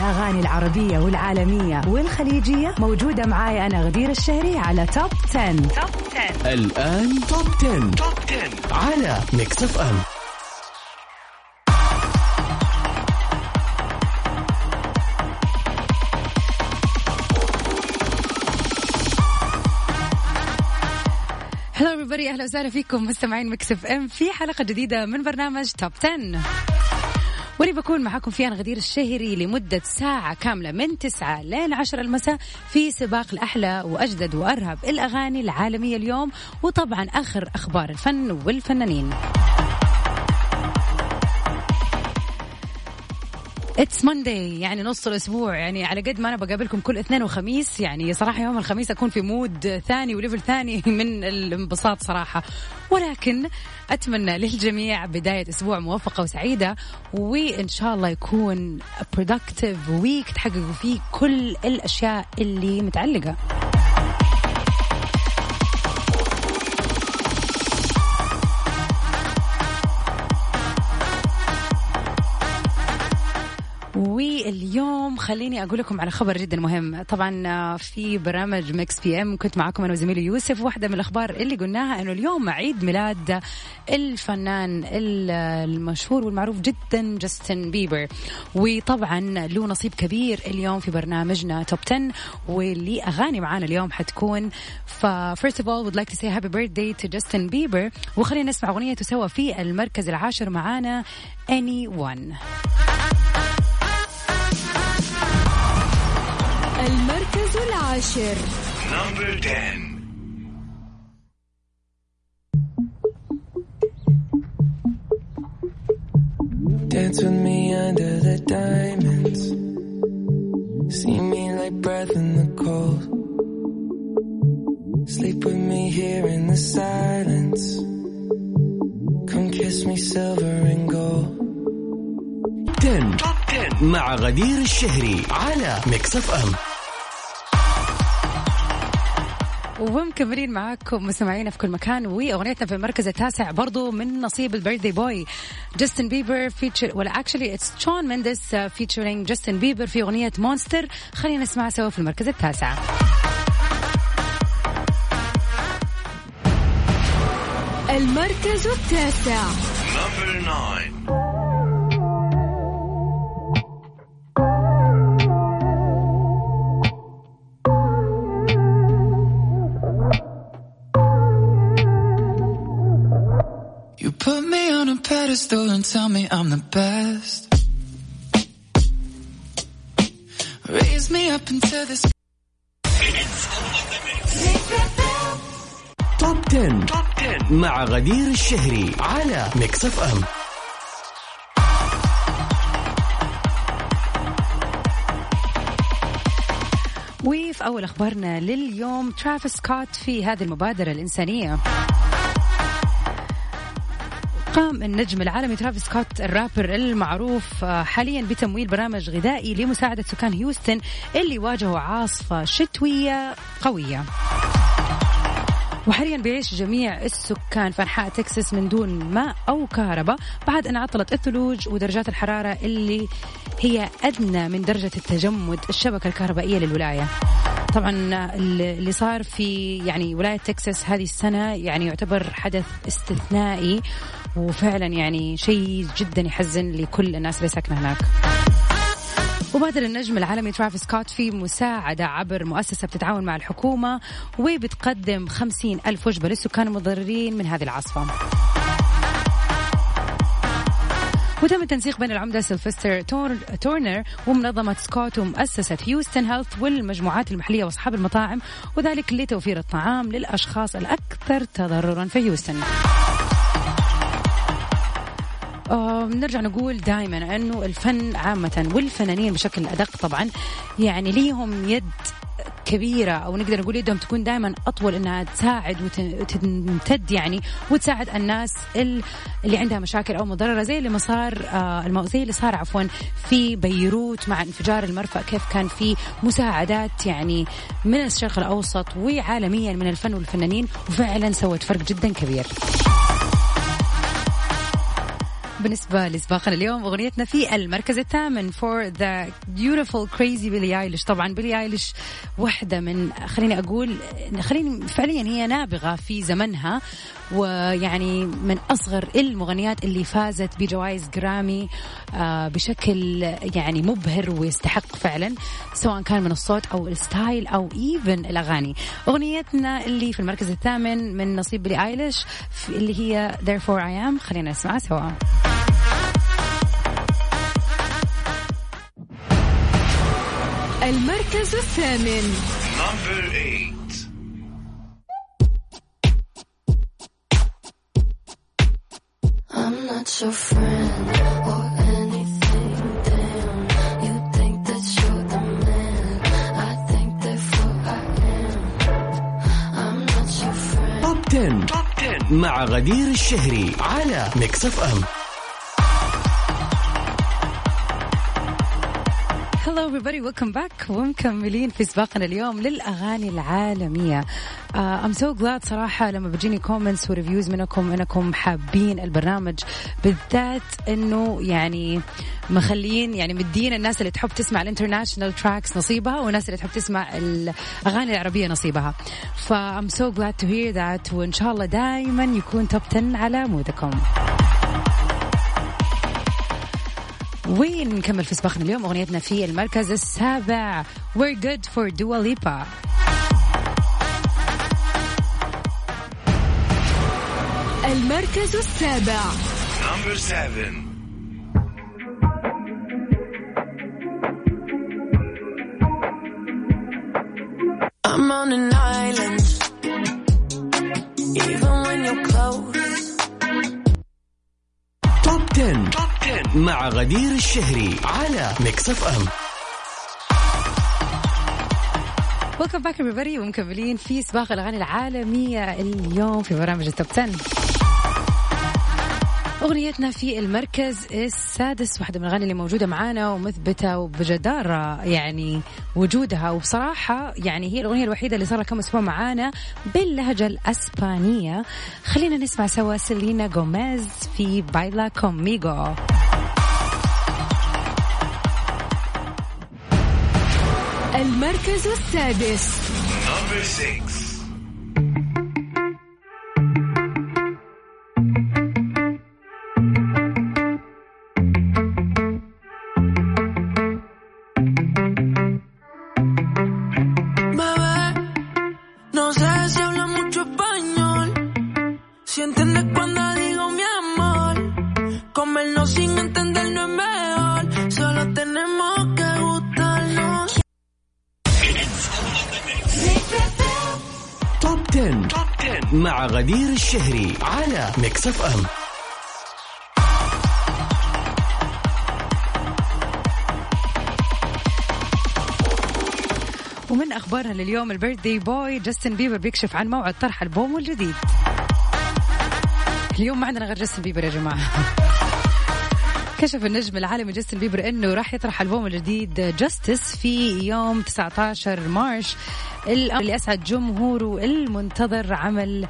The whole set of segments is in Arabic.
الأغاني العربية والعالمية والخليجية موجودة معاي أنا غدير الشهري على Top 10. Top 10 الآن Top 10. Top 10 على Mix FM هلا everybody أهلا وسهلا فيكم مستمعين Mix FM في حلقة جديدة من برنامج Top 10 واللي بكون معاكم فيها أنا غدير الشهري لمدة ساعة كاملة من 9 لين 10 المساء في سباق الأحلى وأجدد وأرهب الأغاني العالمية اليوم وطبعا آخر أخبار الفن والفنانين. It's Monday يعني نص الأسبوع. يعني على قد ما أنا بقابلكم كل اثنين وخميس يعني صراحة يوم الخميس أكون في mood ثاني و level ثاني من الانبساط صراحة. ولكن أتمنى للجميع بداية أسبوع موفقة وسعيدة وإن شاء الله يكون productive week تحققوا فيه كل الأشياء اللي متعلقة. خليني أقول لكم على خبر جدا مهم. طبعا آه، في برنامج Mix PM كنت معكم أنا وزميلي يوسف واحدة من الأخبار اللي قلناها إنه اليوم عيد ميلاد الفنان ال- المشهور والمعروف جدا جاستن بيبر. وطبعا له نصيب كبير اليوم في برنامجنا توب 10 واللي أغاني معانا اليوم حتكون. ف first of all would like to say happy birthday to Justin Bieber وخلينا نسمع أغنيته سوا في المركز العاشر معانا anyone. المركز العاشر نمبر 10 Dance with me under the diamonds. See me like breath in the cold. Sleep with me here in the silence. Come kiss me silver and gold. 10 توب 10 مع غدير الشهري على ميكس اف ام ومكملين معاكم مستمعينا في كل مكان. وأغنيتنا في المركز التاسع برضو من نصيب ال birthday boy جاستن بيبر feature ولا actually it's شون مينديس featuring جاستن بيبر في أغنية Monster خلينا نسمعها سوا في المركز التاسع. المركز التاسع. Put me on a pedestal and tell me I'm the best. Raise me up into this. Top 10. Top 10 مع غدير الشهري على Mix FM وفي أول أخبارنا لليوم ترافيس سكوت في هذه المبادرة الإنسانية قام النجم العالمي ترافيس سكوت الرابر المعروف آه، حاليا بتمويل برنامج غذائي لمساعدة سكان هيوستن اللي واجهوا عاصفة شتوية قوية وحاليا بيعيش جميع السكان في أنحاء تكساس من دون ماء أو كهرباء بعد أن عطلت الثلوج ودرجات الحرارة اللي هي أدنى من درجة التجمد الشبكة الكهربائية للولاية. طبعا اللي صار في يعني ولاية تكساس هذه السنة يعني يعتبر حدث استثنائي وفعلا يعني شيء جدا يحزن لكل الناس اللي ساكنة هناك. وبادر النجم العالمي ترافيس سكوت في مساعدة عبر مؤسسة بتتعاون مع الحكومة وبتقدم خمسين ألف وجبة للسكان المتضررين من هذه العاصفة وتم التنسيق بين العمدة سيلفستر تور... تورنر ومنظمة سكوت ومؤسسة Houston Health والمجموعات المحلية وأصحاب المطاعم وذلك لتوفير الطعام للأشخاص الأكثر تضررا في هيوستن نرجع نقول دائما أنه الفن عامة والفنانين بشكل أدق طبعا يعني ليهم يد كبيرة أو نقدر نقول يدهم تكون دائما أطول إنها تساعد وتمتد يعني وتساعد الناس اللي عندها مشاكل أو مضرره زي اللي صار آه زي اللي صار عفوا في بيروت مع انفجار المرفأ كيف كان في مساعدات يعني من الشرق الأوسط وعالميا من الفن والفنانين وفعلا سوت فرق جدا كبير. بالنسبة لسباقنا اليوم أغنيتنا في المركز الثامن for the beautiful crazy بيلي ايليش طبعا بيلي ايليش واحدة من خليني أقول خليني فعليا هي نابغة في زمنها ويعني من أصغر المغنيات اللي فازت بجوائز جرامي آه، بشكل يعني مبهر ويستحق فعلا سواء كان من الصوت أو ال style أو even الأغاني. أغنيتنا اللي في المركز الثامن من نصيب بيلي ايليش اللي هي therefore I am. خلينا نسمعها سوا. المركز الثامن Number eight. I'm not your friend or anything. Damn, you think that you're the man. I think therefore I am. I'm not your friend. Top 10. Top 10 مع غدير الشهري على Mix FM Hello everybody. Welcome back. ومكملين في سباقنا اليوم للأغاني العالمية. Uh, I'm so glad صراحة لما بتجيني comments و reviews منكم إنكم حابين البرنامج. بالذات إنه يعني مخلين يعني مدين الناس اللي تحب تسمع ال international tracks نصيبها والناس اللي تحب تسمع الأغاني العربية نصيبها. ف I'm so glad to hear that. وإن شاء الله دائما يكون توب 10 على مودكم. وين نكمل في سباقنا اليوم اغنيتنا في المركز السابع We're good for Dua Lipa المركز السابع Number seven. I'm on an island. Even when you're close. مع غدير الشهري على Mix FM Welcome back everybody. ومكملين في سباق الأغاني العالمية اليوم في برامج ال Top 10 أغنيتنا في المركز السادس واحدة من الأغاني اللي موجودة معانا ومثبتة وبجدارة يعني وجودها. وبصراحة يعني هي الأغنية الوحيدة اللي صار لها كم أسبوع معانا باللهجة الأسبانية. خلينا نسمع سوا سيلينا جوميز في Baila Conmigo المركز السادس. مع غدير الشهري على Mix FM ومن أخبارنا لليوم ال birthday boy جاستن بيبر بيكشف عن موعد طرح ألبومه الجديد. اليوم ما عندنا غير جاستن بيبر يا جماعة. كشف النجم العالمي جاستن بيبر إنه راح يطرح ألبوم الجديد Justice في يوم 19 March. اللي أسعد جمهوره المنتظر عمل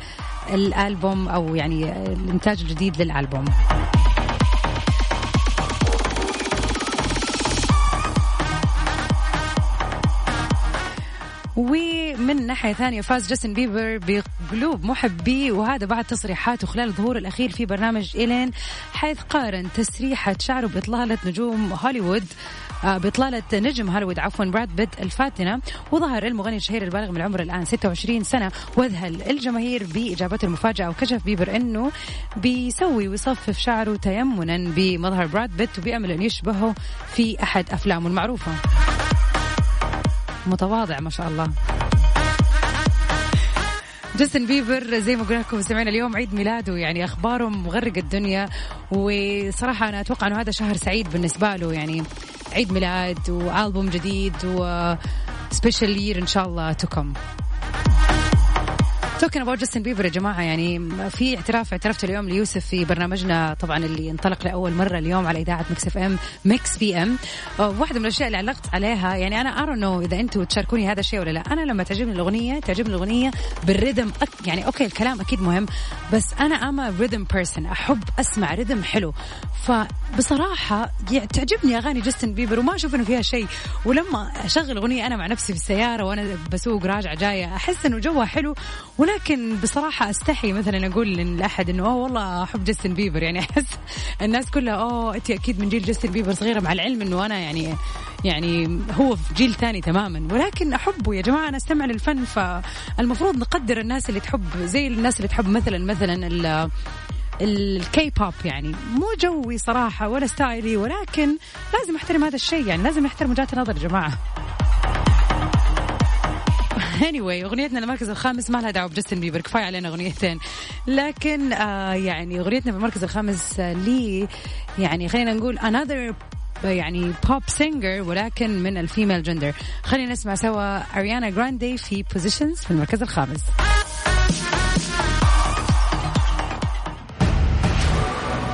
الألبوم أو يعني الإنتاج الجديد للألبوم. ناحية ثانية فاز جاستن بيبر بقلوب محبيه وهذا بعد تصريحاته خلال الظهور الأخير في برنامج إيلين حيث قارن تسريحة شعره بإطلالة نجوم هوليوود آه، بإطلالة نجم هوليوود عفوا براد بيت الفاتنة وظهر المغني الشهير البالغ من العمر الآن 26 سنة واذهل الجماهير بإجابته المفاجأة وكشف بيبر أنه بيسوي ويصفف شعره تيمنا بمظهر براد بيت وبيأمل أن يشبهه في أحد أفلامه المعروفة. متواضع ما شاء الله. جاستن بيبر زي ما قلنا لكم سمعنا اليوم عيد ميلاده يعني أخباره مغرقة الدنيا وصراحة أنا أتوقع إنه هذا شهر سعيد بالنسبة له يعني عيد ميلاد وألبوم جديد و year إن شاء الله to come. Talking about جاستن بيبر يا جماعة يعني في اعتراف اعترفت اليوم ليوسف في برنامجنا طبعا اللي انطلق لأول مرة اليوم على إذاعة Mix FM Mix FM. واحدة من الأشياء اللي علقت عليها يعني أنا ارو نو إذا أنتم تشاركوني هذا الشيء ولا لا. أنا لما تعجبني الأغنية تعجبني الأغنية بال rhythm أك يعني okay الكلام أكيد مهم بس أنا I'm a rhythm person أحب أسمع rhythm حلو. فبصراحة يعني تعجبني أغاني جاستن بيبر وما أشوف إنه فيها شيء. ولما أشغل أغنية أنا مع نفسي في السيارة وأنا بسوق راجعه جاية أحس إنه جوها حلو ولكن بصراحة أستحي مثلا أقول لأحد إنه أوه والله أحب جاستن بيبر. يعني أحس الناس كلها أوه أنت أكيد من جيل جاستن بيبر صغيرة مع العلم إنه أنا يعني يعني هو في جيل ثاني تماما. ولكن احبه يا جماعة أنا أستمع للفن فالمفروض نقدر الناس اللي تحب زي الناس اللي تحب مثلا مثلا ال- الكي بوب يعني. مو جوي صراحة ولا style ي ولكن لازم أحترم هذا الشيء يعني. لازم نحترم وجهات النظر يا جماعة. anyway أغنيتنا المركز الخامس ما لها دعوة بجاستن بيبر كفاية علينا أغنيتين. لكن آه يعني أغنيتنا في المركز الخامس آه لي يعني خلينا نقول another يعني pop singer ولكن من ال female gender خلينا نسمع سوا اريانا جراندي في Positions في المركز الخامس.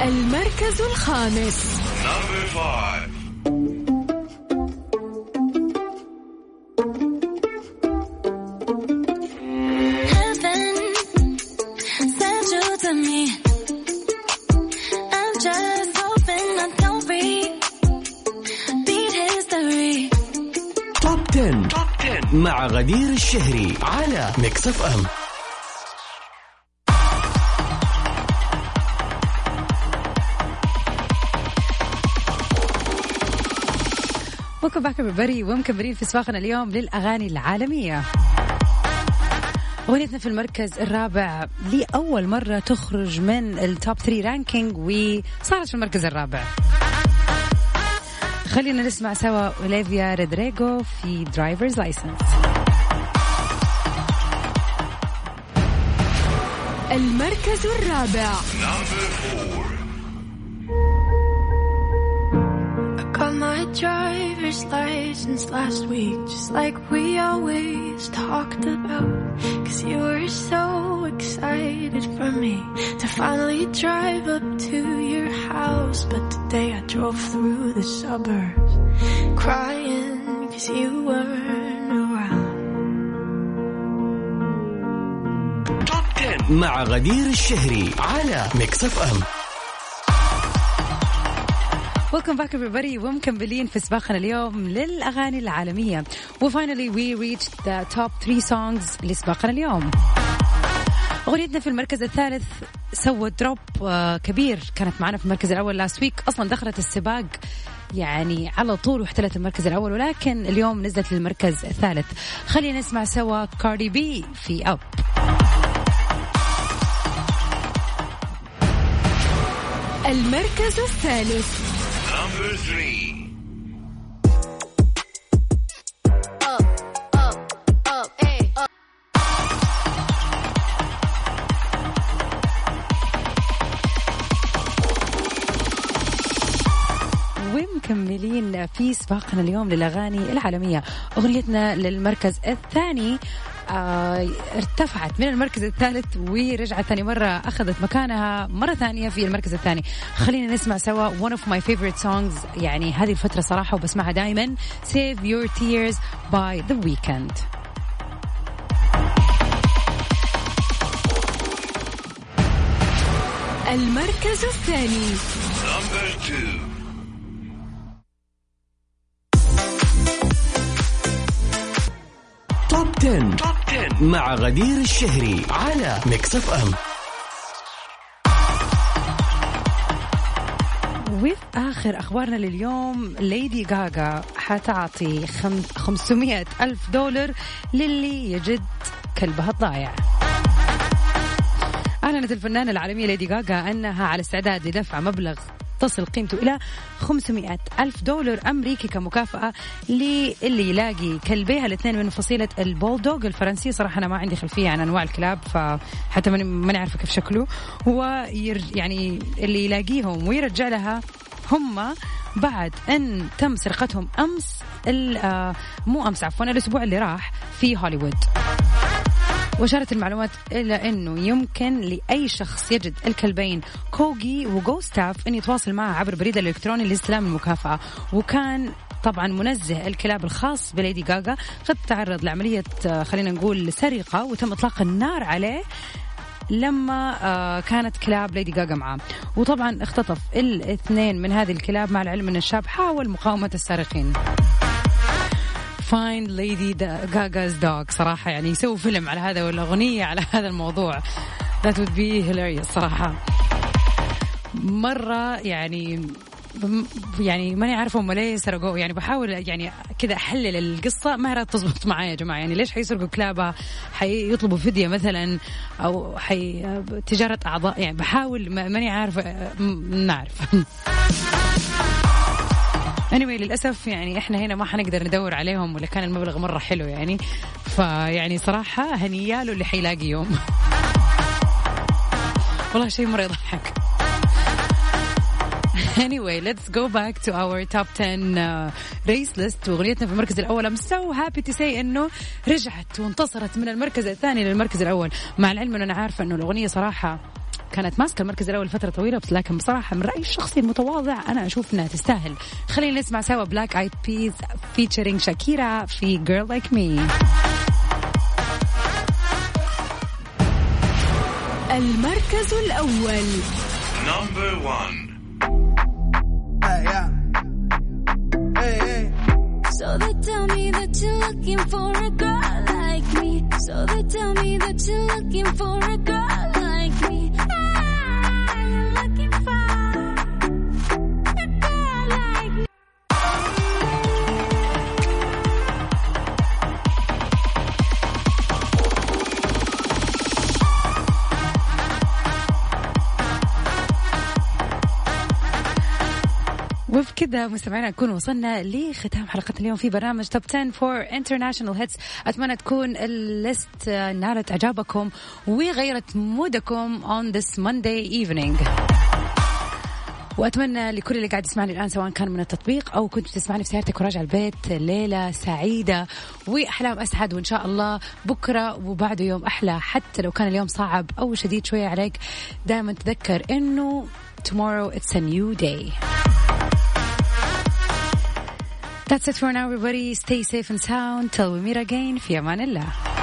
المركز الخامس. توب 10 مع غدير الشهري على ميكس اف ام Welcome back everybody ومكملين في سباقنا اليوم للأغاني العالمية. أغنيتنا في المركز الرابع لأول مرة تخرج من ال top 3 ranking وصارت في المركز الرابع. خلينا نسمع سوا أوليفيا رودريغو في Drivers License المركز الرابع. my driver's license last week, just like we always talked about. Cause you were so excited for me to finally drive up to your house. But today I drove through the suburbs, crying cause you weren't around. توب 10 مع غدير الشهري على ميكس اف ام Welcome back everybody. ومكملين في سباقنا اليوم للأغاني العالمية. و finally we reach the top 3 songs لسباقنا اليوم. أغنيتنا في المركز الثالث سوت drop آه، كبير. كانت معنا في المركز الأول last week أصلا دخلت السباق يعني على طول واحتلت المركز الأول ولكن اليوم نزلت للمركز الثالث. خلينا نسمع سوا كاردي بي في Up المركز الثالث. ومكملين في سباقنا اليوم للأغاني العالمية؟ أغنيتنا للمركز الثاني آه ارتفعت من المركز الثالث ورجعت ثاني مرة أخذت مكانها مرة ثانية في المركز الثاني. خلينا نسمع سوا one of my favorite songs. يعني هذه الفترة صراحة وبسمعها دائما Save Your Tears by The Weeknd. المركز الثاني. مع غدير الشهري على ميكس اف ام وفي آخر أخبارنا لليوم ليدي غاغا حتعطي خم 500 ألف دولار للي يجد كلبها الضايع. أعلنت الفنانة العالمية ليدي غاغا أنها على استعداد لدفع مبلغ تصل قيمته إلى 500 ألف دولار أمريكي كمكافأة للي يلاقي كلبيها. الاثنين من فصيلة البولدوغ الفرنسي. صراحة أنا ما عندي خلفية عن أنواع الكلاب فحتى ماني عارفة كيف شكله. وير يعني اللي يلاقيهم ويرجع لها هم بعد أن تم سرقتهم ال- آه، مو أمس عفوا الأسبوع اللي راح في هوليوود. وأشارت المعلومات إلى أنه يمكن لأي شخص يجد الكلبين كوجي وجوستاف أن يتواصل معه عبر بريد الإلكتروني لاستلام المكافأة. وكان طبعا منزه الكلاب الخاص بليدي غاغا. قد تعرض لعملية آه، خلينا نقول سرقة وتم إطلاق النار عليه لما آه، كانت كلاب ليدي غاغا معاه وطبعا اختطف الاثنين من هذه الكلاب مع العلم أن الشاب حاول مقاومة السارقين. find Lady Gaga's dog صراحة يعني يسووا فيلم على هذا ولا أغنية على هذا الموضوع. That would be hilarious صراحة. مرة يعني يعني ماني عارفة هم ليه سرقوه يعني بحاول يعني كذا أحلل القصة. ما راح تزبط معايا يا جماعة. يعني ليش حيسرقوا كلابها حيطلبوا فديه مثلا أو حي تجارة أعضاء. يعني بحاول ما- ماني عارفة نعرف anyway للأسف يعني إحنا هنا ما حنقدر ندور عليهم ولا كان المبلغ مرة حلو يعني. فيعني صراحة هنياله اللي حيلاقي يوم. والله شيء مرة يضحك. Anyway let's go back to our top 10 uh, race list. وأغنيتنا في المركز الأول. I'm so happy to say إنه رجعت وانتصرت من المركز الثاني للمركز الأول. مع العلم إنه أنا عارفة إنه الأغنية صراحة كانت ماسكة المركز الأول فتره طويلة بس لكن بصراحة من رأيي الشخصي المتواضع أنا أشوف إنها تستاهل خلينا نسمع سوا بلاك ايد بيز featuring شاكيرا في Girl Like Me المركز الأول Number one. So they tell me that you're looking for a girl like me. So they tell me that you're looking for a girl وبكذا مستمعينا نكون وصلنا لختام حلقة اليوم في برنامج Top 10 for international hits أتمنى تكون ال list نالت إعجابكم وغيرت مودكم on this Monday evening. وأتمنى لكل اللي قاعد يسمعني الآن سواء كان من التطبيق أو كنت تسمعني في سيارتك وراجع البيت ليلة سعيدة وأحلام أسعد. وإن شاء الله بكرة وبعده يوم أحلى حتى لو كان اليوم صعب أو شديد شوية عليك دائما تذكر إنه tomorrow it's a new day. That's it for now everybody. Stay safe and sound till we meet again. في أمان الله.